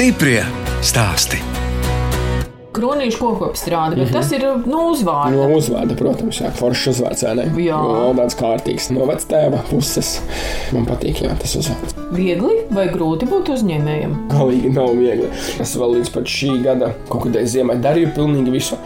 Stiprie stāsti. Kronīšu koku apstrāde, bet mm -hmm. tas ir no uzvārda. No uzvārda, protams, jā, foršs uzvārds? Jā. No, tāds kārtīgs. No vectēva puses. Man patīk, jā, tas uzvārds. Viegli vai grūti būt uzņēmējam? Galīgi nav viegli. Es vēl līdz pat šī gada kaut kādai ziemai darīju pilnīgi visu.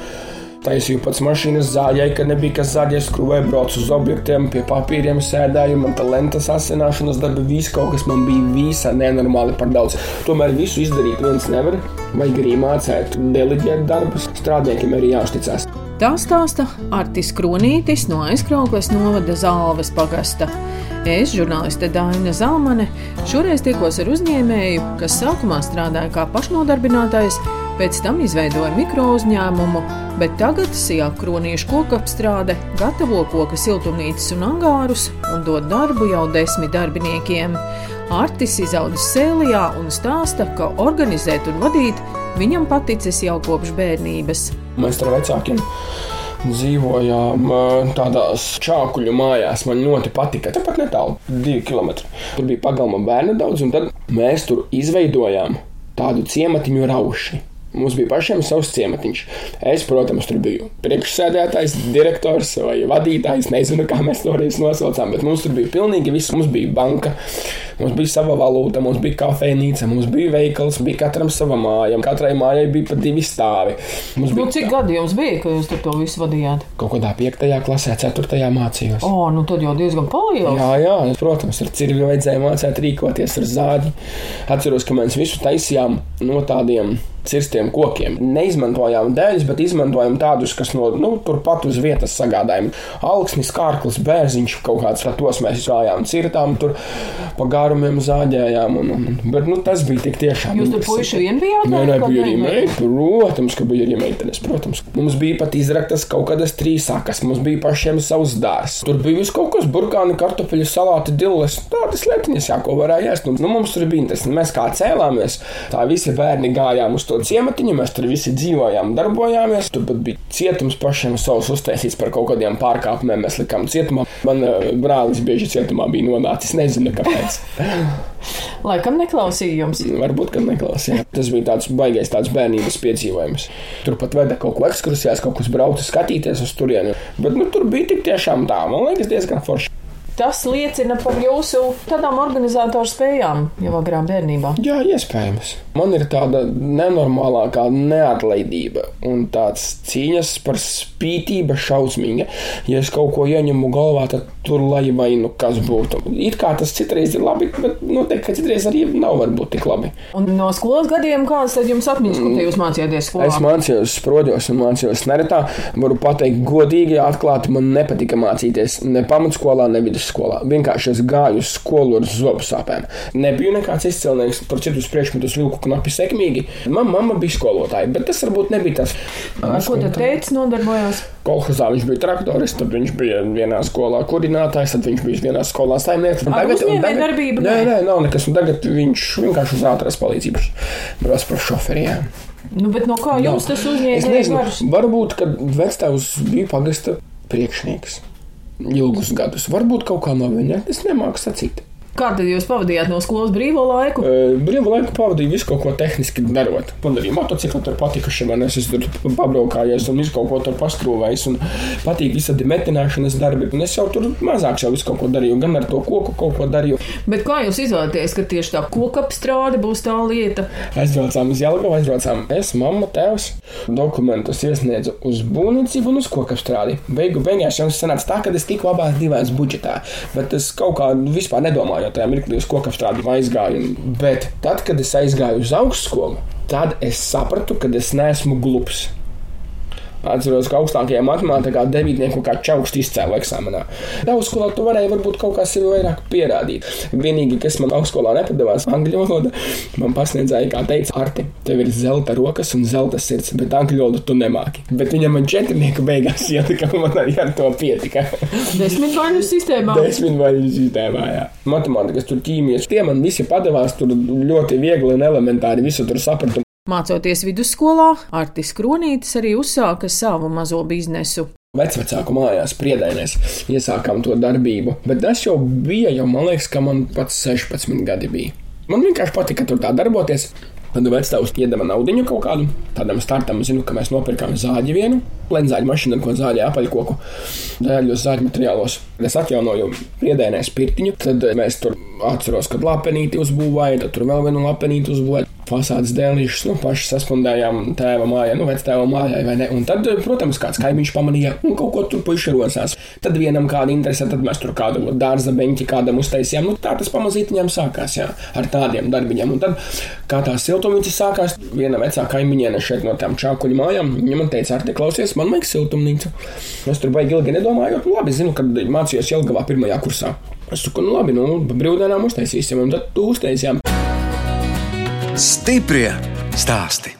Taisīju pats mašīnas zāģēju, kad nebija kas zāģēs, skrūvēju, braucu uz objektiem, pie papīriem sēdēju, man talantas asināšanas darbi, viss kaut kas man bija visa nenormāli par daudz. Tomēr visu izdarīt viens nevar, vajag arī mācīt, deleģēt darbus, strādniekiem arī jāuzticas. Tā stāsta Artis Kronītis no aizkrauklas novada Zāles pagasta. Es, žurnāliste Dāna Zalmane, šoreiz tikos ar uzņēmēju, kas sākumā strādāja kā pašnodarbinātais, pēc tam izveidoja mikro uzņēmumu, bet tagad Sijā kroniešu koku apstrāde gatavo koka siltumnīcas un angārus un dod darbu jau desmit darbiniekiem. Artis izaudzis Sēlijā un stāsta, ka organizēt un vadīt viņam paticis jau kopš bērnības. Mēs ar vecākiem dzīvojām tādās čākuļu mājās. Man ļoti patika. Tāpat netālu, divi kilometri. Tur bija pagalma bērnu daudz, un tad mēs tur izveidojām tādu ciematiņu rauši. Mums bija pašiem savs ciematiņš. Es, protams, tur biju priekšsēdētājs, direktors vai vadītājs. Nezinu, kā mēs toreiz nosaucām, bet mums tur bija pilnīgi viss. Mums bija banka, mums bija sava valūta, mums bija kafejnīca, mums bija veikals, bija katram sava māja. Katrai mājai bija pat divi stāvi. Mums Nu, bija cik gadi jums bija, kad jūs to visu vadījāt? kaut kādā piektajā klasē, ceturtajā mācījos. O, nu tad jau diezgan paliels. Jā, jā, protams, ar cirvi vajadzēja mācīt rīkoties ar zāģi. Atceros, ka mēs visu taisījām no tādiem cirstiem kokiem. Neizmantojām dēļus, bet izmantojām tādus, kas no nu, turpat uz vietas sagādājām. Alksnis, kārklis, bērziņš, kaut kāds tos mēs gājām, cirtām, tur pa gārumiem zāģējām. Un, un, bet nu, tas bija tik tiešām. Jūs tur puiši vien bijāt? Nē, nē, bija arī meitene? meitene. Protams, ka bija arī meitenes. Protams. Mums bija pat izraktas kaut kādas trīsākas, mums bija pašiem savs dārzs. Tur bija viss kaut kas, burkāni, kartupeļu, salāti, dilles. Tādas lietiņas, jā, ko varēja ēst. Nu, mums tur bija interesanti. Mēs kā cēlāmies, tā visi bērni gājām uz to ciematiņu, mēs tur visi dzīvojām, darbojāmies. Tur pat bija cietums pašiem savs uztaisīts par kaut kādiem pārkāpumiem. Mēs likām cietumā. Man eh, brālis bieži cietumā bija nonācis, nezinu kāpēc. Laikam neklausījums. Varbūt, ka neklausījās. Tas bija tāds baisais, tāds bērnības piedzīvojums. Turpat veda kaut ko ekskursijās, kaut kas braucis skatīties uz turieni. Bet nu, tur bija tik tiešām tā, man liekas, diezgan forši. Tas liecina par jūsu tādām organizatoru spējām jau agrā bērnībā. Jā, iespējams. Man ir tāda nenormālākā neatlaidība un tāds cīņas par spītību šausmīga. Ja es kaut ko ieņemu galvā, tad tur lai vai nu kas būtu. It kā tas citreiz ir labi, bet noteikti, ka citreiz arī nav varbūt tik labi. Un no skolas gadiem kādas tad jums atmiņas, ko te jūs mācījāties skolā? Es mācījos sproģos un mācījos neretā. Varu pateikt, godīgi, atklāti, man nepatika mācīties ne pamatskolā, ne vidusskolā. Vienkārši es gāju uz skolu ar zobu sāpēm. Nebiju nekāds izcēlnieks, par citus priekšmetus vilku knapi sekmīgi. Man mamma bija skolotāja, bet tas varbūt nebija tas. Ar ko tad teicis nodarbojās? Kolhozā viņš bija traktorists, tad viņš bija vienā skolā kurinātājs, tad viņš bija vienā skolā saimnieks. Ar un uzņēmējdarbību Nē, nē, nav nekas. Un tagad viņš vienkārši uz ātrās palīdzības brauc par šoferiem. Nu, bet no kā jums tas Es uzņēmējs varbūt, kad vectēvs bija pagasta priekšnieks ilgus gadus. Varbūt kaut kā no viņa es nemāku sacīt. Kā tad jūs pavadījāt no skolas brīvo laiku? Brīvā laikā pavadīju visu kaut ko tehniski darot. Man arī motocikli tur patikuši, man es tur pabraukājies un visu kaut ko tur pastrūvējis. Un patīk visādi metināšanas darbi. Un es jau tur mazāk jau visu kaut ko darīju, gan ar to koku kaut ko darīju. Bet kā jūs izvēlaties, ka tieši tā koka apstrāde būs tā lieta? Aizbraucām uz Jelgavu, aizbraucām es, mamma, tēvs. Dokumentus iesniedzu uz būvniecību un uz koku apstrādi. Beigu beigās jums sanāca tā, ka es tiku abās divās budžetā, bet es kaut kā vispār nedomāju, jo tajā mirklī uz koku apstrādi aizgāju. Bet tad, kad es aizgāju uz augstskolu, tad es sapratu, ka es neesmu glups. Atceros, ka augstākajā matemātikā devītnieku kā čaukstu izcēlu eksāmenā. Augstskolā tu varēji varbūt kaut kā sevi vairāk pierādīt. Vienīgi, kas man augstskolā nepadevās, angļu valoda, man pasniedzēja, kā teica, Arti, tev ir zelta rokas un zelta sirds, bet angļu valodu tu nemāki. Bet viņam man četrnieku beigās ielika, man arī ar to pietika. Desmit vaļu sistēmā. Desmit vai sistēmā, jā. Matemātikas, tur ķīmijas, tie man visi padevās tur ļoti viegli un elementāri, visu tur sapratu. Mācoties vidusskolā, Artis Kronītis arī uzsāka savu mazo biznesu. Vecvecāku mājās, priedainēs, iesākām to darbību. Bet tas jau bija, jau man liekas, ka man pats 16 gadi bija. Man vienkārši patika tur tā darboties. Tad vecāks iedeva naudu kaut kādu. Tādam startam zinu, ka mēs nopirkām zāģi vienu, lenzāģu mašīnu, ko zāģi apaļkoku, zāģos zāģu materiālos. Es atjaunoju priedēnēs pirtiņu, tad mēs tur atceros, kad lapenīti uzbūvēja, tad tur vēl vienu lapenīti uzbūvēja fasādes dēlīšus, nu, paši saspundējām tēva mājā, nu, vectēva mājā, vai ne? Un tad, protams, kāds kaimiņš pamanīja, un kaut ko tur puiši rosās. Tad vienam kāda interese, tad mēs tur kādu dārza beņķi kādam uztaisījām. Nu, tā tas pamazītiņām sākās, jā, ar tādiem darbiņiem. Un tad, kā tās siltumnīcas sākās, viena vecā kaimiņiene šeit no tām čākuļu mājām, viņa man teica, ar te klausies, man vajag siltumnīcu. Es tur baigi ilgi nedomāju, jo labi zinu, kad mācījos Jelgavā pirmajā kursā. Es saku, nu labi, nu, brīvdienām uztaisīsim, un tad tu uztaisījām. Stiprie stāsti.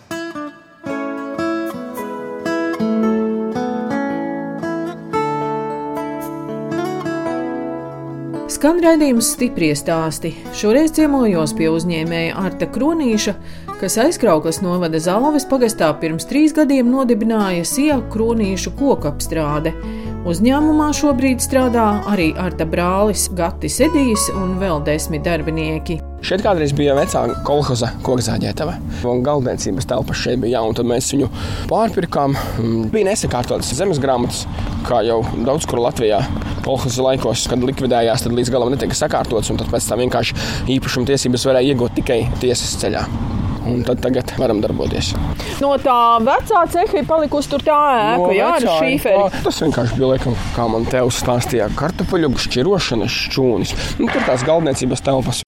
Skan raidījums stipri stāsti. Šoreiz ciemojos pie uzņēmēja Arta Kronīša, kas aizkrauklas novada Zalves pagastā pirms trīs gadiem nodibināja Sievu Kronīšu koku apstrāde. Uzņēmumā šobrīd strādā arī Arta brālis Gatis Edijs un vēl desmit darbinieki. Šeit kādreiz bija vecāka kolhoza kokzāģētava. Galdniecības telpa šeit bija jauna, tad mēs viņu pārpirkām. Mm, bija nesakārtotas zemes grāmatas, kā jau daudz kur Latvijā. Kolhoza laikos, kad likvidējās, tad līdz galam netika sakārtotas, un pēc tam vienkārši īpašuma tiesības varēja iegūt tikai tiesas ceļā un tad tagad varam darboties. No tā vecā ceha ir palikusi tur tā ēka, no jā, ar šīferi. Tas vienkārši bija, laikam, kā man te uzstāstīja, kartupeļu šķirošanas šķūnis. Nu, tur tās galdniecības telpas.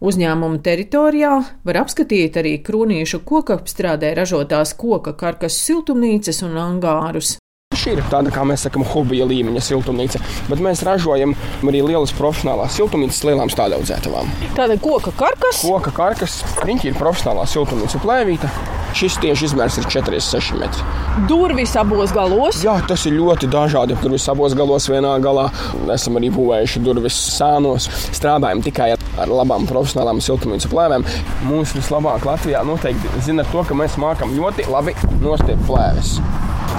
Uzņēmuma teritorijā var apskatīt arī krūnīšu koku apstrādē ražotās koka karkas siltumnīcas un angārus. Šī ir tāda, kā mēs sakām, hobija līmeņa siltumnīca, bet mēs ražojam arī lielas profesionālās siltumnīcas lielām stādaudzētavām. Tāda koka karkas? Koka karkas, riņķi ir profesionālā siltumnīca plēvīta. Šis tieši izmērs ir 4,6 metri. Durvis abos galos? Jā, tas ir ļoti dažādi. Durvis abos galos vienā galā. Esam arī būvējuši durvis sānos. Strādājam tikai ar labām profesionālām siltumnīcu plēvēm. Mūsu vislabāk Latvijā noteikti zina to, ka mēs mākam ļoti labi nostiept plēves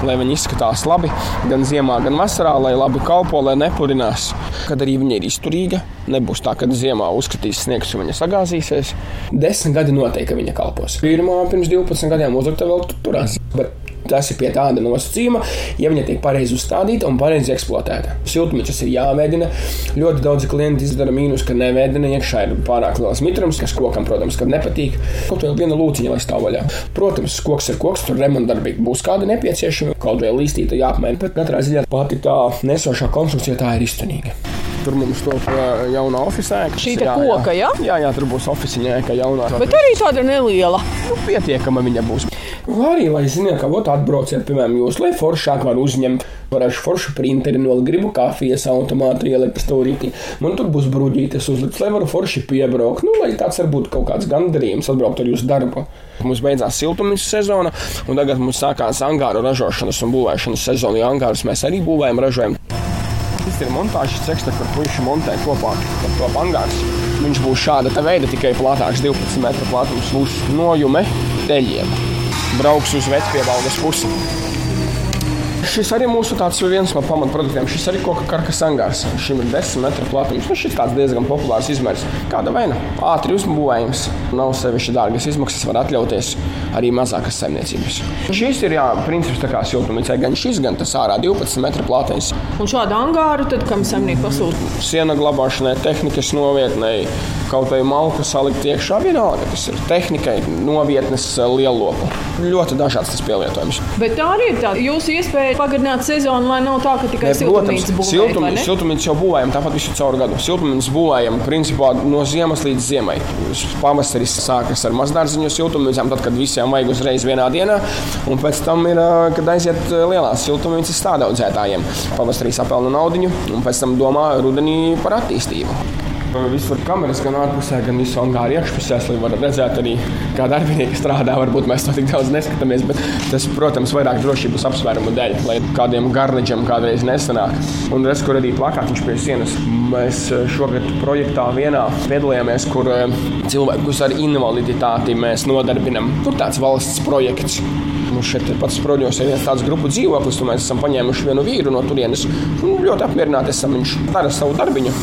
lai viņi izskatās labi gan ziemā, gan vasarā, lai labi kalpo, lai nepurinās. Kad arī viņa ir izturīga, nebūs tā, ka ziemā uzskatīs sniegs un viņa sagāzīsies. Desmit gadi noteikti viņa kalpos. Pirmā pirms 12 gadiem uzlikta vēl turās. Bet Tas ir pie tāda nosacījuma, ja viņa tiek pareizi uzstādīta un pareizi eksploatēta. Siltumnīcas ir jāveidina. Ļoti daudzi klienti izdara mīnus, ka neveidina iekšā ir pārāk liels mitrums, kas kokam, protams, nepatīk. Kaut vēl viena lūciņa, lai stāv vaļā. Protams, koks ir koks, tur remontdarbīgi būs kādi nepieciešami, kaut vai līstīta jāapmaina, bet katrā ziņā pati tā nesošā konstrukcija tā ir izturīga. Tur mums top jauna oficiāla ēka. Šī ir koka, jā? Jā, jā, tur būs oficiāla ēka jaunā. Bet arī tāda neliela. Nu, pietiekama viņa būs. Arī, lai zinātu, ka ot, atbrauciet, piemēram, jūs, lai foršāk var uzņemt, varēšu foršu printeri, no gribu kafijas automātu ielikt stūrītī. Man tur būs bruģītes uzlikts, lai varu forši piebraukt. Nu, lai tāds varbūt kaut kāds gandarījums atbraukt ar jūsu darbu. Mums beidzās siltumnīcas sezona, un tagad mums sākās angāru ražošanas un būvēšanas sezona. Jo angārus mēs arī būvējam, ražojam. Tas ir montāžas ceks, kur puiši montē kopā ar to angārs. Viņš būs šāda veida, tikai platāks, 12 metru platums, būs nojume teļiem brauks uz vecpiebalgas pusi. Šis arī mūsu viens no pamatproduktiem. Šis arī koka karkas angārs. Šim ir 10 metru platums. Nu, šis tāds diezgan populārs izmērs. Kāda veina? Ātri uzbūvējams, nav sevišķi dārgas izmaksas, var atļauties arī mazākas saimniecības. Šis ir jā, princips tā kā siltumnīcai, gan šis, gan tas ārā 12 metru platums. Un šādu angāru tad kam saimnieki pasūta? Siena glabāšanai, tehnikas novietnei kaut vai malku salikt iekšā. Vienalga, tas ir tehnikai, novietnes lielopu. Ļoti dažāds tas pielietojums. Bet tā arī ir tā jūsu iespēja pagarināt sezonu, lai nav tā, ka tikai siltumnīca būvējam. Siltumnīca jau būvējam, tāpat visu caur gadu. Siltumnīca būvējam principā no ziemas līdz ziemai. Pavasaris sākas ar mazdārziņu siltumnīcām, tad, kad visiem vajag uzreiz vienā dienā, un pēc tam ir, kad aiziet lielās siltumnīcas stādaudzētājiem. Pavasarī sapelna naudiņu, un pēc tam domā rudenī par attīstību. Visur kameras, gan ārpusē, gan visā angāra iekšpusē, lai varētu redzēt arī, kā darbinieki strādā. Varbūt mēs to tik daudz neskatāmies, bet tas, protams, vairāk drošības apsvērumu dēļ, lai kādiem garniģiem kādreiz nesanāk. Un redz, kur arī plakātiņš pie sienas. Mēs eh, šogad projektā vienā piedalījāmies, kur eh, cilvēkus ar invaliditāti mēs nodarbinam. Tur tāds valsts projekts. Mums šeit pats sproļos ir viens tāds grupu dzīvoklis, un mēs esam paņēmuši vienu vīru no turienes. Ļoti apmierināti esam, viņš dara savu darbiņu.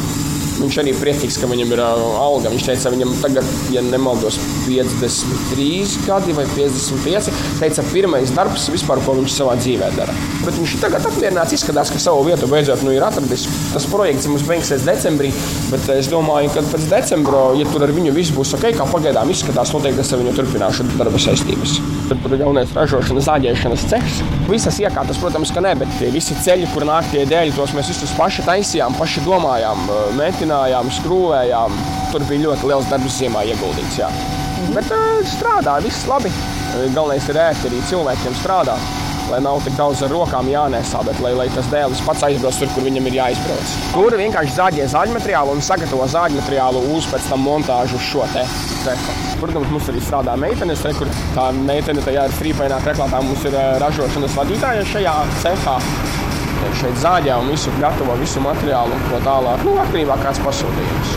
Viņš arī priecīgs, ka viņam ir uh, alga. Viņš teica, viņam tagad, ja nemaldos, 53 gadi vai 55. Teica, pirmais darbs vispār, ko viņš savā dzīvē dara. Bet viņš tagad apmierināts, izskatās, ka savu vietu beidzot nu, ir atradis. Tas projekts mums beigsies decembrī, bet es domāju, ka pēc decembra, ja tur ar viņu viss būs ok, kā pagaidām izskatās, noteikti es ar viņu turpināšu darba saistības. Tad tur ir jaunais ražošanas, zāģēšanas cehs. Visas iekārtas, protams, ka ne, bet tie visi ceļi, kur nāk tie dēļi, tos mēs visus paši taisījām, paši domājām, mēģinājām, skrūvējām. Tur bija ļoti liels darbs ziemā ieguldīts. Jā. Bet uh, strādā, viss labi. Galvenais ir ērti arī cilvēkiem strādāt lai nav tik daudz ar rokām jānesā, bet lai, lai tas dēlis pats aizbrauc tur, kur viņam ir jāizbrauc. Tur vienkārši zāģē zāģu materiālu un sagatavo zāģu materiālu uz pēc tam montāžu uz šo te cehu. Protams, mums arī strādā meitenes, re, kur tā meitene tajā ir frīpainā kreklātā. Mums ir ražošanas vadītāja šajā cehā. Šeit zāģē un visu gatavo, visu materiālu un ko tālāk. Nu, atkarībā kāds pasūtījums.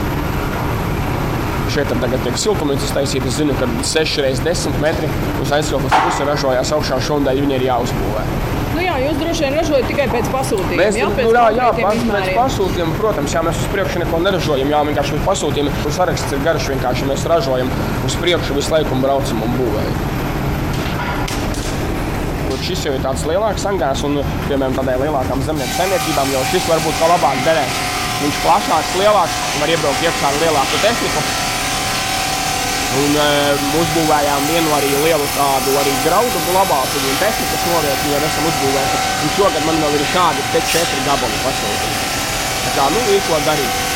Šeit tagad tiek siltumnīcas taisīta. Es zinu, ka 6 reizes 10 metri uz aizsākuma puses ražojās augšā šodien, viņi ir jāuzbūvē. Nu jā, jūs droši vien ražojat tikai pēc pasūtījuma. Mēs tam nu, jā, jā, pēc, pēc pasūtījuma, protams, jā, mēs uz priekšu neko neražojam. Jā, vienkārši uz pasūtījumu. Uz saraksts ir garš, vienkārši mēs ražojam uz priekšu visu laiku un braucam un būvējam. Šis jau ir tāds lielāks angārs un, piemēram, tādai lielākām zemnieku saimniecībām, jo šis varbūt kā labāk derēs. Viņš plašāks, lielāks, var iebraukt iekšā ar lielāku tehniku. Un uh, uzbūvējām vienu arī lielu tādu arī graudu glabātu un tehnikas novietni, jau esam uzbūvējuši. Un šogad man vēl ir šādi te četri gabali pasūtīti. Tā kā, nu, ir ko darīt.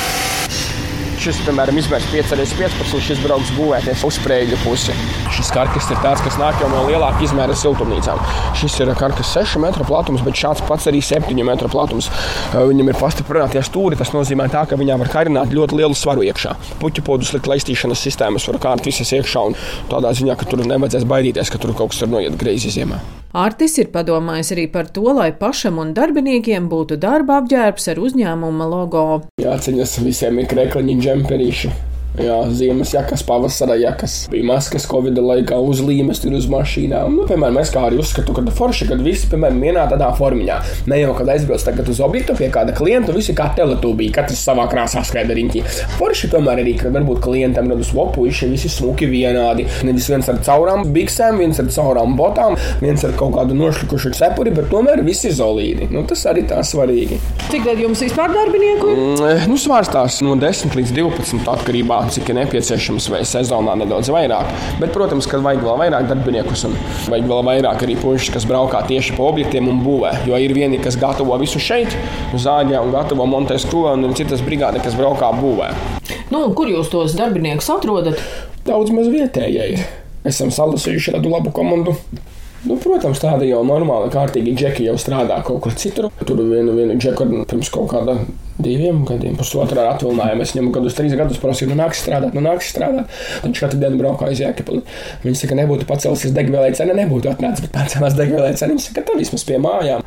Šis, piemēram, izmērs 5x15, šis brauks būvēties uz sprēļu pusi. Šis karkas ir tāds, kas nāk jau no lielāka izmēra siltumnīcām. Šis ir karkas 6 metru platums, bet šāds pats arī 7 metru platums. Viņam ir pastiprinātie stūri. Tas nozīmē, tā, ka viņā var karināt ļoti lielu svaru iekšā. Puķu podus likt laistīšanas sistēmas var kārt visas iekšā un tādā ziņā, ka tur nevajadzēs baidīties, ka tur kaut kas tur noiet greizi ziemā. Artis ir padomājis arī par to, lai pašam un darbiniekiem būtu darba apģērbs ar uzņēmuma logo. Jāceņas visiem ir krekliņi, džemperīši. Jā, ziemas jakas, pavasara jakas, bija maskas, Covid laikā uzlīmes tur uz mašīnām. Nu, piemēram, es kā arī uzskatu, ka forši, kad visi, piemēram, vienā tādā formā. Ne jau, kad aizbrauc tagad uz objektu pie kāda klienta, visi kā teletūbī, katrs savā krāsā skraida riņķī. Forši tomēr arī, kad varbūt klientam radus lopuši, visi smuki vienādi. Nevis viens ar caurām biksēm, viens ar caurām botām, viens ar kaut kādu nošlikušu cepuri, bet tomēr visi izolīti. Nu, tas arī tā svarīgi. Cik tad jums vispār darbinieku? Mm, nu, svārstās no 10 līdz 12 atkarībā cik ir nepieciešams, vai sezonā nedaudz vairāk. Bet, protams, ka vajag vēl vairāk darbiniekus un vajag vēl vairāk arī puikas, kas braukā tieši pa objektiem un būvē. Jo ir vieni, kas gatavo visu šeit, uz zāģē un gatavo montēt skrūvē, un ir citas brigāde, kas braukā būvē. Nu, kur jūs tos darbiniekus atrodat? Daudz maz vietējie ir. Esam salasījuši tādu labu komandu. Nu, protams, tāda jau normāla, kārtīga džeki jau strādā kaut kur citur. Tur vienu, vienu džeku pirms kaut kāda diviem gadiem, pusotrā atvaļinājumā. Es viņam gadus, trīs gadus prasīju, nu nāks strādāt, nu nāks strādāt. Viņš katru dienu braukā uz Jēkabili. Viņš saka, nebūtu pacēlusies degvielai cena, nebūtu atnācis, bet pacēlās degvielai cena. Viņš saka, tā vismaz pie mājām.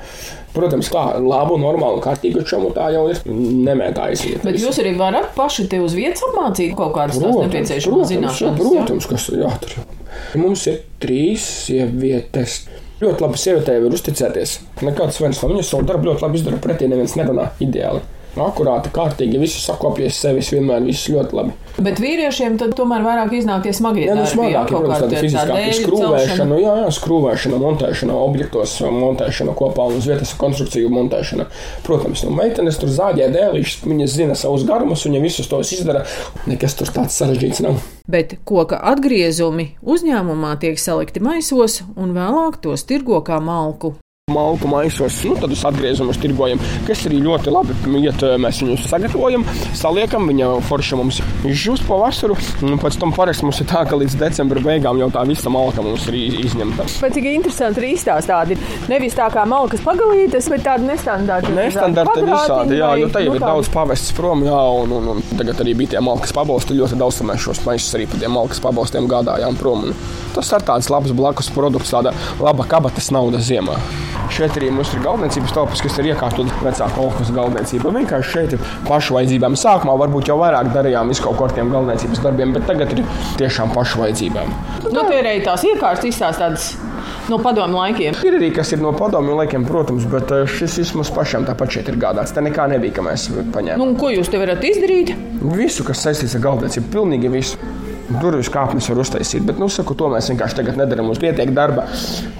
Protams, kā labu, normālu, kārtīgu čomu tā jau ir nemētājas. Bet jūs arī varat paši te uz vietas apmācīt kaut kādas nepieciešamas zināšanas. Protams, kas tur jātur. Mums ir trīs sievietes. Ļoti labi sievietei var uzticēties. Nekāds viens no viņas savu darbu ļoti labi izdara pretī, neviens nerunā ideāli akurāti, kārtīgi, visu sakopjas sevis, vienmēr viss ļoti labi. Bet vīriešiem tad tomēr vairāk iznāk tie smagie darbi. Jā, nu, smagāk, ja, protams, tāda fiziskā skrūvēšana, jā, jā, skrūvēšana, montēšana, objektos, montēšana kopā un uz vietas konstrukciju montēšana. Protams, nu, meitenes tur zāģē dēlīšas, viņas zina savus garumus, viņa visus tos izdara, nekas tur tāds sarežģīts nav. Bet koka atgriezumi uzņēmumā tiek salikti maisos un vēlāk tos tirgo kā malku malku maisos, nu, tādus atgriezumus tirgojam, kas arī ļoti labi iet. Mēs viņus sagatavojam, saliekam, viņa forša mums žūst pa vasaru. Pēc tam parasti mums ir tā, ka līdz decembra beigām jau tā visa malka mums ir izņemta. Bet cik interesanti ir izstāstīti. Nevis tā kā malkas pagalītes, bet tāda nestandarta. Nestandarta visādi, jā, jo te jau nu, ir daudz pavests prom, jā, un, un, un tagad arī bija tie malkas pabalsti. Ļoti daudz mēs šos maisus arī pa tiem malkas pabalstiem gādājām prom. Un tas ir tāds labs blakus produkts, tāda laba kabatas nauda ziemā. Šeit arī mums ir galdniecības telpas, kas ir iekārtotas vecā kolekcijas galdniecība. Vienkārši šeit ir pašu vajadzībām. Sākumā varbūt jau vairāk darījām visu kaut kādiem galdniecības darbiem, bet tagad ir tiešām pašu vajadzībām. Nu, tie ir arī tās iekārtas izstāstītas no padomu laikiem. Ir arī kas ir no padomju laikiem, protams, bet eh, šis vismaz pašam tāpat šeit ir gādāts. Te nekā nebija, ka mēs paņēmām. Nu, ko jūs te varat izdarīt? Visu, kas saistīts ar galdniecību, pilnīgi visu. Durvis kāpnes var uztaisīt, bet, nu, saku, to mēs vienkārši tagad nedarām. Mums pietiek darba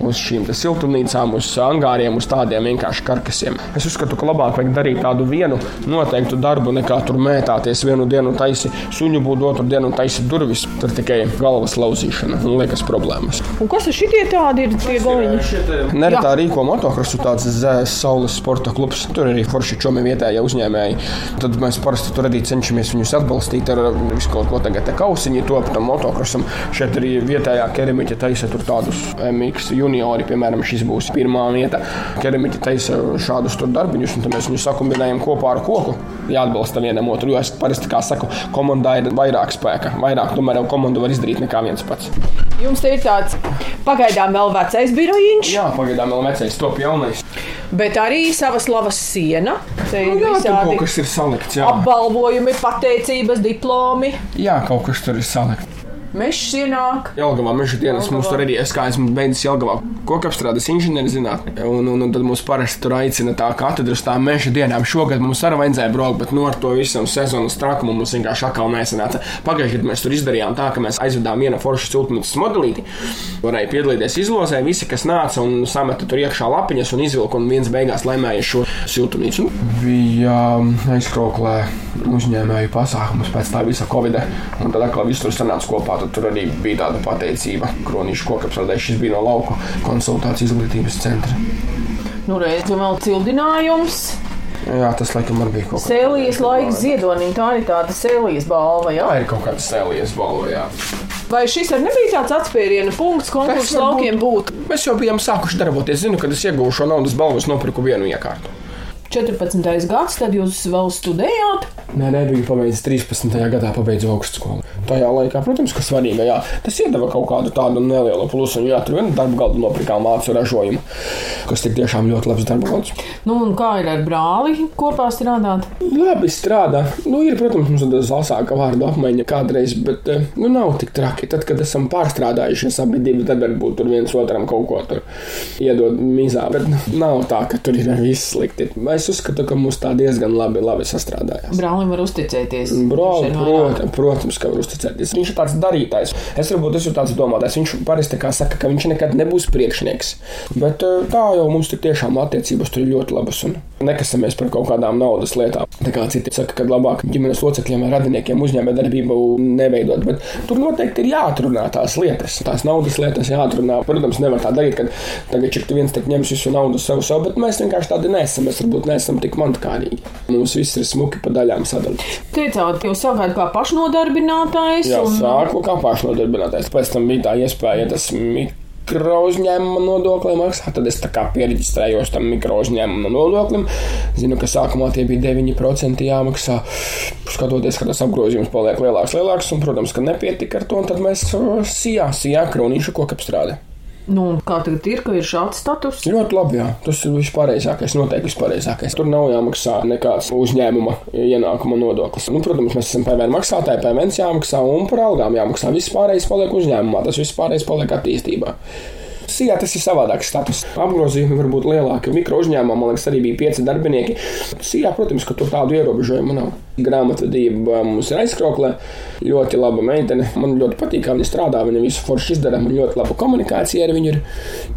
uz šīm siltumnīcām, uz angāriem, uz tādiem vienkārši karkasiem. Es uzskatu, ka labāk vajag darīt tādu vienu noteiktu darbu, nekā tur mētāties vienu dienu taisi suņu būdu, otru dienu taisi durvis. Tur tikai galvas lauzīšana un liekas problēmas. Un kas ir šitie tādi ir tie galiņi? Neretā rīko motokrosu tāds saules sporta klubs. Tur arī forši čomi vietējie uzņēmēji. Tad mēs parasti tur arī cenšamies viņus atbalstīt ar visu kaut ko tagad te kausiņi top tam motokrosam. Šeit arī vietējā keramiķa taisa tur tādus MX juniori, piemēram, šis būs pirmā vieta. Keramiķa taisa šādus darbiņus, un mēs viņus sakumbinējam kopā ar koku. Jāatbalsta vienam otru, jo es parasti, kā saku, komandā ir vairāk spēka. Vairāk tomēr komandu var izdarīt nekā viens pats. Jums ir tāds pagaidām vēl vecais birojiņš, Jā, pagaidām vēl vecais, top jaunais. bet arī savas lavas siena. Te ir Nu, jā, visādi kaut kas ir salikts. Jā, apbalvojumi, pateicības, diplomi. jā kaut kas tur ir salikts. Mežs ienāk. Jelgavā meža dienas mums tur arī es kā esmu beidzis Jelgavā kokapstrādes inženieru zinātnē. Un, un, un tad mums parasti tur aicina tā katedra uz tām meža dienām. Šogad mums arī vajadzēja braukt, bet no ar to visam sezonas trakumu mums vienkārši atkal nesanāca. Pagājušajā gadā mēs tur izdarījām tā, ka mēs aizvedām vienu foršu siltumnīcas modelīti. Varēja piedalīties izlozē, visi, kas nāca un sameta tur iekšā lapiņas un izvilka un viens beigās laimēja šo siltumnīcu. Bija aizkroklē uzņēmēju pasākums pēc tā visa Covid. Un tad atkal viss tur sanāca kopā. Tad tur arī bija tāda pateicība Kronīšu kokapstrādē. Šis bija no lauku konsultācijas izglītības centra. Nu, redzu, vēl cildinājums. Jā, tas laikam arī bija kaut kas Sēlijas laiks ziedonīm. Tā ir tāda sēlijas balva. Ja? Tā ir kaut kāda sēlijas balva. jā. Vai šis arī nebija tāds atspēriena punkts konkursu laukiem būt? Mēs jau bijām sākuši darboties. Zinu, kad es ieguvu šo naudas balvu, es nopirku vienu iekārtu. 14. gads, tad jūs vēl studējāt. Nē, nebija pabeidzis 13. gadā, pabeidzu augstskolu. Tajā laikā, protams, ka svarīga, jā, tas iedeva kaut kādu tādu nelielu plusu. Jā, tur vienā darba galdā nopirkām mācu ražojumu, kas tik tiešām ļoti labs darba galds. Nu, un kā ir ar brāli kopā strādāt? Labi strādā. Nu, ir, protams, mums tāda zasāka vārdu apmaiņa kādreiz, bet eh, nu, nav tik traki. Tad, kad esam pārstrādājušies abi divi, tad varbūt tur viens otram kaut ko tur iedod mizā. Bet nu, nav tā, ka tur ir viss slikti. Es uzskatu, ka mums tā diezgan labi, labi sastrādājās. Brālim var uzticēties. Vien vairāk. protams, ka var uzticēties. Viņš ir tāds darītājs. Es varbūt esmu tāds domātājs. Viņš parasti saka, ka viņš nekad nebūs priekšnieks. Bet eh, tā jau mums tik tiešām attiecības tur ir ļoti labas un nekasamies par kaut kādām naudas lietām. Tā kā citi saka, ka labāk ģimenes locekļiem vai radiniekiem uzņēmē darbību neveidot. Bet tur noteikti ir jāatrunā tās lietas. Tās naudas lietas jāatrunā. Protams, nevar tā darīt, ka tagad čik viens tik ņems visu naudu sev, sev, bet mēs vienkārši tādi nesam. Mēs varbūt neesam tik mankārīgi. Mums viss ir smuki pa daļām sadalīts. Teicāt, ka jūs savukārt kā pašnodarbinātājs. Jā, un- sāku kā pašnodarbinātais. Pēc tam bija tā iespēja, ja tas mikro uzņēmuma nodokli maksā. Tad es pierģistrējos tam mikro uzņēmuma nodoklim. Zinu, ka sākumā tie bija 9% jāmaksā. Skatoties, ka tas apgrozījums paliek lielāks, lielāks, un, protams, ka nepietika ar to, un tad mēs sijā, sijā kronīšu kokapstrādi. Nu, kā tagad ir, ka ir šāds status? Ļoti labi, jā. Tas ir vispareizākais, noteikti vispareizākais. Tur nav jāmaksā nekāds uzņēmuma ienākuma nodoklis. Nu, protams, mēs esam PVN maksātāji, PVN jāmaksā un par algām jāmaksā. Viss pārējais paliek uzņēmumā, tas viss pārējais paliek attīstībā. Sijā tas ir savādāks status. Apgrozījumi var būt lielāki. Mikro uzņēmumā, man liekas, arī bija pieci darbinieki. Sijā, protams, ka tur tādu ierobežojumu nav. Grāmatvedība mums ir aizkroklē. Ļoti laba meitene. Man ļoti patīk, kā viņa strādā. Viņa visu forši izdara. Man ļoti laba komunikācija ar viņu ir.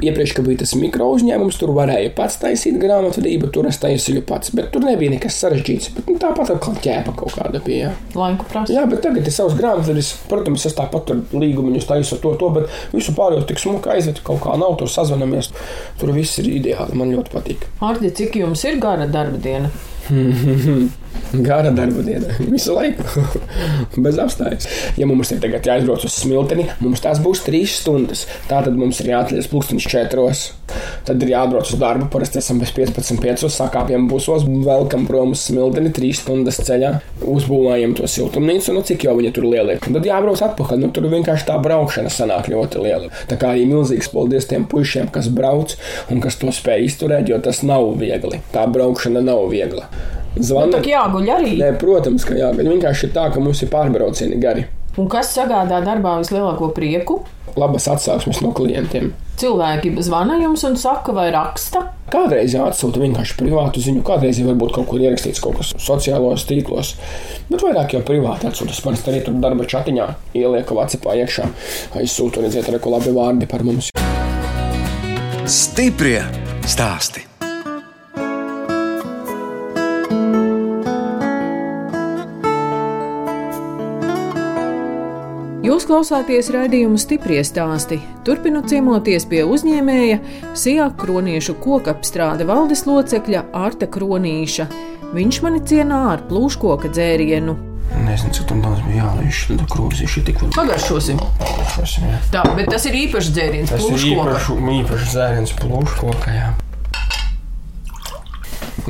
Iepriekš, kad bija tas mikro uzņēmums, tur varēja pats taisīt grāmatvedību, tur es taisīju pats. Bet tur nebija nekas sarežģīts. Bet, nu, tāpat atkal ķēpa kaut kāda bija. jā. Laiku prasa. Jā, bet tagad ir savs grāmatvedis. Protams, es tāpat tur līgumu taisu to, to, bet visu pārējo tik smuki aizvedu. Kaut kā nav, tur sazvanamies. Tur viss ir ideāli. Man ļoti patīk. Ardi, cik jums ir gara darba diena? Gara darba diena. Visu laiku. Bez apstājas. Ja mums ir tagad jāizbrauc uz smilteni, mums tās būs trīs stundas. Tātad mums ir jāatliek pulkstenis četros. Tad ir jāatbrauc uz darbu. Parasti esam bez 15.5. Sākāpiem busos, velkam prom uz smilteni, trīs stundas ceļā. Uzbūvējam to siltumnīcu, nu cik jau viņa tur liela ir. Tad jābrauc atpakaļ. Nu, tur vienkārši tā braukšana sanāk ļoti liela. Tā kā arī milzīgs paldies tiem puišiem, kas brauc un kas to spēj izturēt, jo tas nav viegli. Tā braukšana nav viegla. Nu, Zvana. tā jāguļ arī. Nē, protams, ka jā, bet vienkārši ir tā, ka mums ir pārbraucieni gari. Un kas sagādā darbā vislielāko prieku? Labas atsauksmes no klientiem. Cilvēki zvana jums un saka, vai raksta. Kādreiz jāatsūta vienkārši privātu ziņu, kādreiz jau varbūt kaut kur ierakstīts kaut kas sociālos tīklos, bet vairāk jau privāti atsūta. Es parasti arī tur darba chatiņā ielieku Vācijā iekšā, aizsūtu, redziet, arī ko labi vārdi par mums. Stiprie stāsti. Jūs klausāties raidījumu stipri stāstī. Turpinot ciemoties pie uzņēmēja, Sijā kroniešu kokapstrāde valdes locekļa Arta Kronīša. Viņš mani cienā ar plūškoka dzērienu. Nezinu, cik tam daudz bija jālīš, tad krūzīs ir tik liela. Pagaršosim. Pagaršosim, jā. Tā, bet tas ir īpašs dzēriens. Tas ir plūškoka. īpašs, dzēriens plūškokā, jā.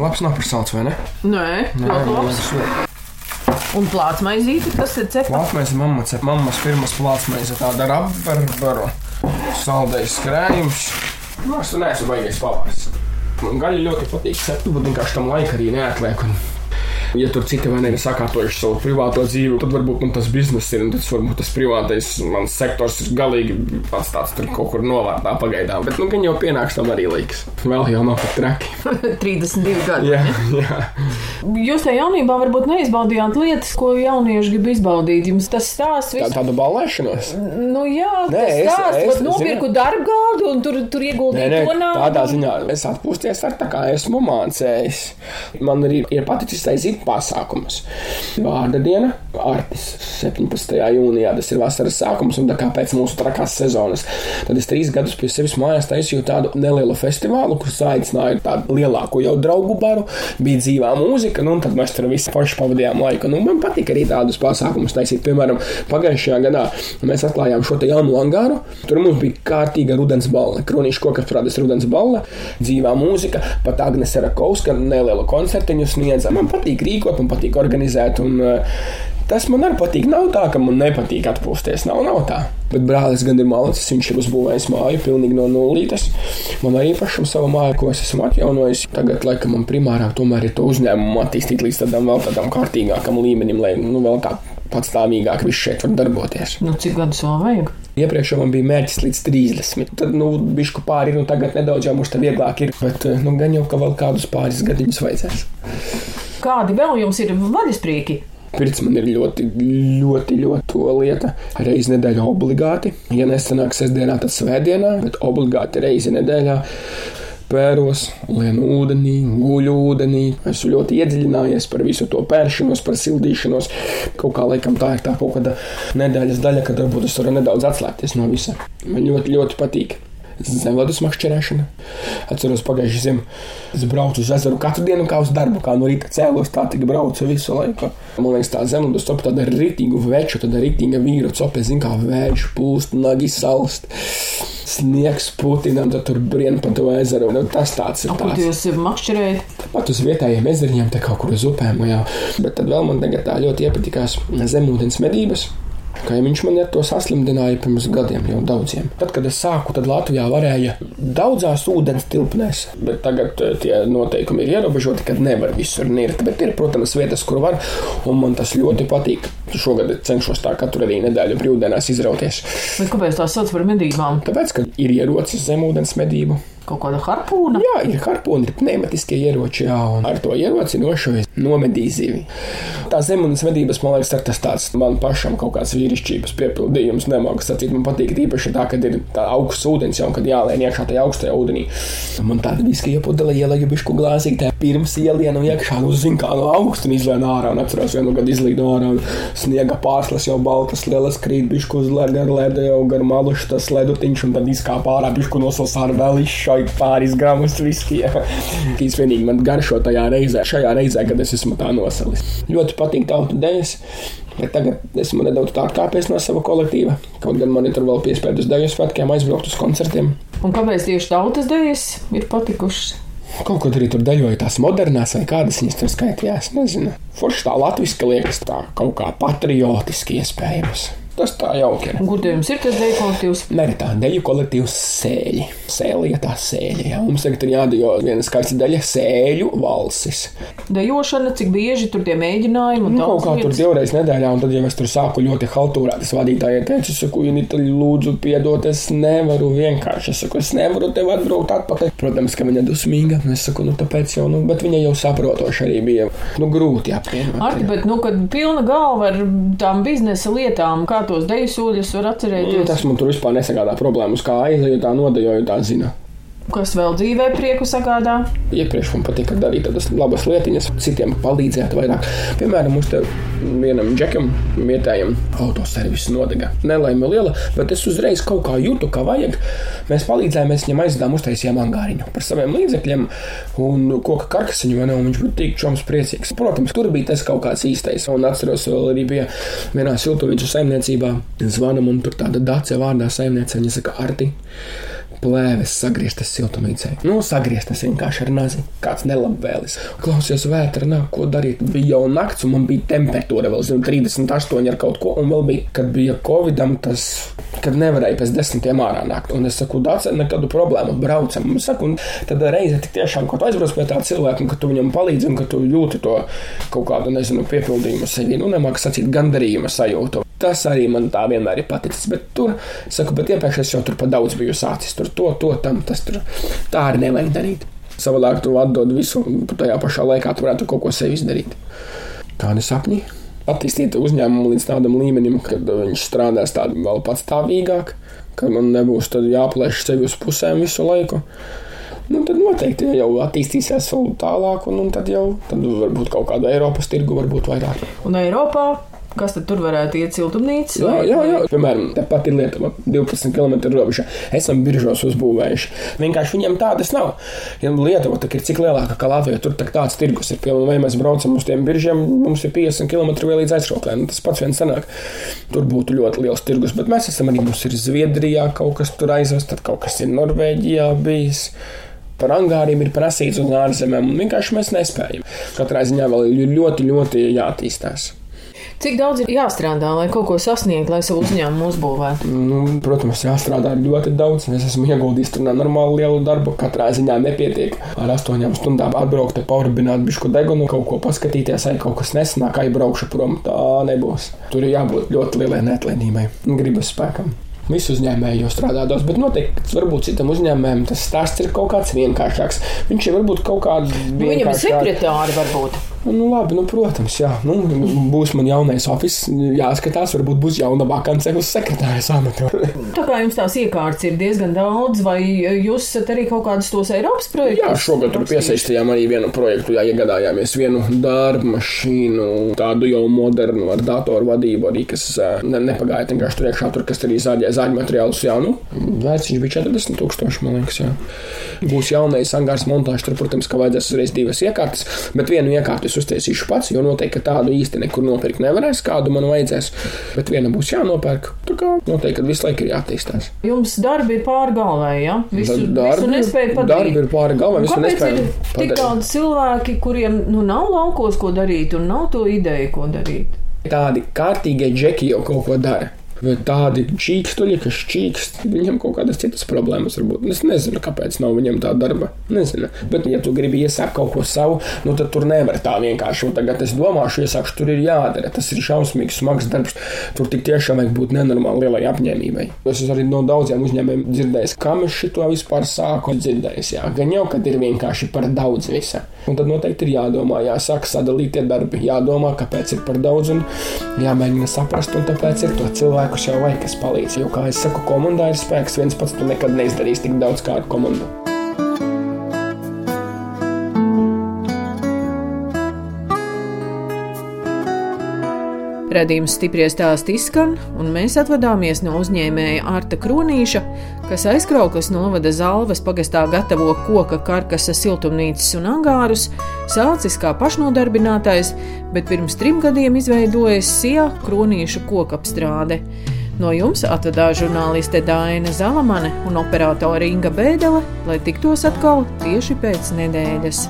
Labs nav par salds, vai ne? Nē, ļoti labs. Un plātsmaizīte, kas ir cepa. Plātsmaize mamma cep, mammas pirmas plātsmaize tāda ar apverbaru, saldējs krējums. Nu, es neesmu baigais pavārs. Man gaļa ļoti patīk cept, bet vienkārši tam laika arī neatliek. Un... Ja tur citi vai ne ir sakārtojuši savu privāto dzīvi, tad varbūt man tas bizness ir, un tas varbūt tas privātais mans sektors ir galīgi atstāts tur kaut kur novārtā pagaidām. Bet, nu, gan jau pienāks tam arī laiks. Vēl jau nav pat traki. 32 gadi. Jā, jā. Jūs tajā jaunībā varbūt neizbaudījāt lietas, ko jaunieši grib izbaudīt. Jums tas stāsts Tā, viss. tāda balēšanos. Nu, jā, Nē, tas es- stāsts, es- pat nopirku darba gādu un tur, tur Nē, ieguldīju nē, to naudu. tādā ziņā es atpūsties ar tā kā esmu mācējis. Man arī ir paticis taisīt pasākumus. Vārda diena, Artis, 17. jūnijā, tas ir vasaras sākums, un tā kā pēc mūsu trakās sezonas. Tad es trīs gadus pie sevis mājās taisīju tādu nelielu festivālu, kur aicināju tādu lielāku jau draugu baru, bija dzīvā mūzika, nu, un tad mēs tur visi forši pavadījām laiku. Nu, man patīk arī tādus pasākumus taisīt. Piemēram, pagājušajā gadā mēs atklājām šo jaunu angāru. Tur mums bija kārtīga rudens balle, kronīša koka prādes rudens balle, dzīvā mūzika, pat Agnese Rakovska nelielu koncertiņu sniedza. Man patīk rīkot, man patīk organizēt. Un, eh, Tas man arī patīk. Nav tā, ka man nepatīk atpūsties. Nav, nav tā. Bet brālis gan ir malacis, viņš ir uzbūvējis māju pilnīgi no nulles. Man arī pašam savu māju, ko es esmu atjaunojis. Tagad, laikam, man primārāk tomēr ir to uzņēmumu attīstīt līdz tādam vēl tādam kārtīgākam līmenim, lai nu, vēl tā patstāvīgāk viss šeit var darboties. Nu, cik gadus vēl vajag? Iepriekš man bija mērķis līdz 30. Tad, nu, bišku pāri, nu, tagad nedaudz jau mums tā vieglāk ir. Bet, eh, nu, gan jau, ka vēl kādus pāris gadiņus vajadzēs. Kādi vēl jums ir vaļasprieki? Pirts man ir ļoti, ļoti, ļoti to lieta. Reizi nedēļā obligāti. Ja nesanāk sestdienā, tad svētdienā, bet obligāti reizi nedēļā. Pēros, lienu ūdenī, guļu ūdenī. Esmu ļoti iedziļinājies par visu to pēršanos, par sildīšanos. Kaut kā laikam tā ir tā kaut kāda nedēļas daļa, kad varbūt es varu nedaudz atslēgties no visa. Man ļoti, ļoti patīk. Zemlētas makšķerēšana. Atceros, pagājušajā ziemā es braucu uz ezeru katru dienu, kā uz darbu, kā no rīta cēlos, tā tik braucu visu laiku. Man liekas, tā zemlētas copa tāda rītīga veču, tāda rītīga vīra copa, zin kā vējš pūst, nagi salst, sniegs putinam, tad tur brien pa to ezeru. Nu, tas tāds ir Kur jūs makšķerējat? Pat uz vietējiem ezeriņiem, te kaut kur uz upēm. Jā. Bet tad vēl man tagad tā ļoti iepatikās zemūdens medības. Viņš man ar to saslimdināja pirms gadiem, jau daudziem. Tad, kad es sāku, tad Latvijā varēja daudzās ūdens tilpnēs, bet tagad eh, tie noteikumi ir ierobežoti, kad nevar visur nirt. Bet ir, protams, vietas, kur var, un man tas ļoti patīk. Šogad cenšos tā katru arī nedēļu brīvdienās izrauties. Bet kāpēc tā sauc par medībām? Tāpēc, ka ir ierocis zemūdens medību. Kaut kāda harpūna? Jā, ir harpūni, ir pneimatiskie ieroči, jā, un ar to ieroci nošuvis nomedīja zivi. Tā zemes medības, man liekas, tas tāds man pašam kaut kāds vīrišķības piepildījums. Nemāku sacīt, man patīk īpaši tā, kad ir tā augsts ūdens jau, kad jālien iekšā tajā augstajā ūdenī. Man tāda viska iepudele ielēja bišku glāzītē, pirms ielienu iekšā, nu zin kā no augsta un izlēna ārā, un atceros vienu gadu izlīdu ārā, un sniega pārslas jau baltas, lielas krīt, bišku uz lēga ar lēdu jau gar malušu tas ledutiņš, un tad izkāpa ārā, bišku nosals ārā vēl izšauj pāris gramus viskija. Tīs vienīgi man garšo tajā reizē, šajā reizē, kad es esmu tā nosalis. Ļoti patīk tautu dēļas. Bet tagad esmu nedaudz tā atkāpies no sava kolektīva. Kaut gan man ir tur vēl piespēja uz deju svētkiem, aizbraukt uz koncertiem. Un kāpēc tieši tautas dēļas ir patikušas? Kaut ko arī tur dejoja tās modernās, vai kādas viņas tur skaitījās. Nezinu. Forši tā latviešu liekas, tā kaut kā patriotiski iespējams. Tas tā jauki ir. Kur jums ir tas deju kolektīvs? Meritā deju kolektīvs sēļi. Sēlietā sēļi. Jā. Mums tagad ir jādejo viena skaista daļa sēļu valsis. Dejošana, cik bieži tur tie mēģinājumi Nu, kaut kā tādas tur lietas? divreiz nedēļā, un tad jau es tur sāku ļoti haltūrā. Tas vadītājai teica, es saku, Junita, lūdzu, piedod, es nevaru vienkārši. Es saku, es nevaru tev atbraukt atpakaļ. Protams, ka viņa dusmīga. Es saku, nu tāpēc jau, nu, bet viņa jau saprotoša arī bija. Nu, grūti apvienot. Arti, bet, nu, kad pilna galva ar tām biznesa lietām, kā tos deju soļus var Mm, atcerēties, Tas man tur vispār nesagādā problēmas. Kā aizēju, tā nodejoju, tā zina. Kas vēl dzīvē prieku sagādā. Iepriekš man patika darīt tādas labas lietiņas, citiem palīdzēt vairāk. Piemēram, mums te vienam džekam, vietējam autoservisu nodega. Nelaime liela, bet es uzreiz kaut kā jūtu, ka vajag. Mēs palīdzējām, mēs viņam aizdevām, uztaisījām angāriņu par saviem līdzekļiem un koka karkasiņu, un viņš bija tik čoms priecīgs. Protams, tur bija tas kaut kāds īstais, un atceros, vēl arī bija vienā siltumnīcu saimniecībā, zvanam, un tur tāda dace vārdā saimniece, viņa saka, Arti, plēves sagrieztas siltumnīcē. Nu, sagrieztas vienkārši ar nazi. Kāds nelabvēlis. Klausies, vētra nāk, ko darīt. Bija jau nakts, un man bija temperatūra vēl zinu, 38 ar kaut ko, un vēl bija, kad bija covidam, tas, kad nevarēja pēc desmitiem ārā nākt. Un es saku, dāc, nekādu problēmu, braucam. Un saku, un tad reize tik tiešām, kad aizbrauc pie tā cilvēka, un ka tu viņam palīdzi, un ka tu jūti to kaut kādu, nezinu, piepildījumu sevī, nu, nemāku sacīt gandarījuma sajūtu. Tas arī man tā vienmēr ir paticis. Bet tur, saku, bet iepriekš es jau tur pa daudz biju sācis. Tur to, to, tam, tas tur. Tā arī nevajag darīt. Savādāk tu atdod visu, un tajā pašā laikā tu varētu kaut ko sev izdarīt. Tādi sapņi. Attīstīt uzņēmumu līdz tādam līmenim, kad viņš strādās tādā vēl patstāvīgāk, ka man nebūs jāplēš sevi uz pusēm visu laiku. Nu, tad noteikti ja jau attīstīsies vēl tālāk, un, un tad jau tad varbūt kaut kādu Eiropas tirgu varbūt vairāk. Un Eiropā, kas tad tur varētu iet siltumnīcas? Jā, jā, jā. Piemēram, tepat ir Lietuva, 12 km robeža. Esam biržos uzbūvējuši. Vienkārši viņiem tādas nav. Ja Lietuva ir cik lielāka kā Latvija, tur tā tāds tirgus ir. Piemēram, vai mēs braucam uz tiem biržiem, mums ir 50 km vēl līdz aizroklēm. Tas pats viens sanāk. Tur būtu ļoti liels tirgus, bet mēs esam arī, mums ir Zviedrijā kaut kas tur aizvest, tad kaut kas ir Norvēģijā bijis. Par angāriem ir prasīts uz ārzemēm, un vienkārši mēs nespējam. Katrā ziņā vēl ir ļoti, ļoti jāattīstās. Cik daudz ir jāstrādā, lai kaut ko sasniegtu, lai savu uzņēmumu uzbūvētu? Nu, protams, jāstrādā ļoti daudz. Es esmu ieguldījis tur nenormāli lielu darbu. Katrā ziņā nepietiek ar astoņām stundām atbraukt, paurbināt bišku degunu, kaut ko paskatīties, vai kaut kas nesanāk, aizbraukšu prom. Tā nebūs. Tur ir jābūt ļoti lielai neatlaidībai gribas spēkam. Visu uzņēmēju strādātos, bet noteikti varbūt citam uzņēmējam tas stāsts ir kaut kāds vienkāršāks. Viņš ir varbūt kaut kāds Nu, Viņam ir sekretāri varbūt. Nu, labi, nu, protams, jā. Nu, būs man jaunais oficiāls, jāskatās, varbūt būs jauna vakance uz sekretāra amatu. Tā kā jums tās iekārtas ir diezgan daudz, vai jūs esat arī kaut kādus tos Eiropas projektus? Jā, šogad tur piesaistījām arī vienu projektu, jā, iegādājāmies vienu darbu mašīnu, tādu jau modernu ar datoru vadību, arī kas ne, nepagāja vienkārši tur iekšā, tur, kas arī zāģēja zāģu materiālus, jā, nu, vērts viņš bija 40 tūkstoši, man liekas, jā. Būs jaunais angārs montāžs, tur, protams, ka vajadzēs uzreiz divas iekārtas, bet vienu iekārtu es uztaisīšu pats, jo noteikti tādu īsti nekur nopirkt nevarēs, kādu man vajadzēs, bet viena būs jānopērk. Tā kā noteikti, visu laiku ir jāattīstās. Jums darbi ir pāri galvai, ja? Visu, visu nespēju padarīt. darbi ir pāri galvai, visu nespēju tik padarīt. daudz cilvēki, kuriem nu, nav laukos, ko darīt, un nav to ideju, ko darīt? Tādi kārtīgie džeki jau kaut ko dara. Vai tādi čīkstuļi, kas čīkst, viņam kaut kādas citas problēmas varbūt. Es nezinu, kāpēc nav viņam tā darba. Nezinu. Bet, ja tu gribi iesākt kaut ko savu, nu, tad tur nevar tā vienkārši. Un tagad es domāšu, iesākšu, tur ir jādara. Tas ir šausmīgs, smags darbs. Tur tik tiešām vajag būt nenormāli lielai apņēmībai. Es arī no daudziem uzņēmējiem dzirdējis, kam es šito vispār sāku dzirdējis. Jā, gan jau, kad ir vienkārši par daudz visa. Un tad noteikti ir jādomā, jāsāk sadalīt tie darbi, jādomā, kāpēc ir par daudz un jāmēģina saprast, un tāpēc ir to cilvēkus jau vajag, kas palīdz. Jo, kā es saku, komandā ir spēks, viens pats tu nekad neizdarīsi tik daudz kā ar komandu. Radījums stipri stāsti izskan, un mēs atvadāmies no uzņēmēja Arta Kronīša, kas aizkrauklas novada Zalves pagastā gatavo koka karkasa siltumnīcas un angārus, sācis kā pašnodarbinātais, bet pirms trim gadiem izveidojis SIA Kronīša kokapstrāde. No jums atvedās žurnāliste Dāna Zalamane un operātore Inga Bēdele, lai tiktos atkal tieši pēc nedēļas.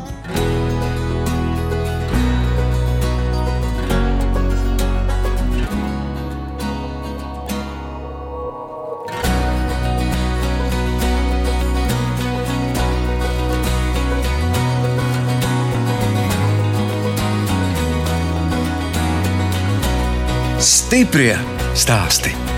Stiprie stāsti.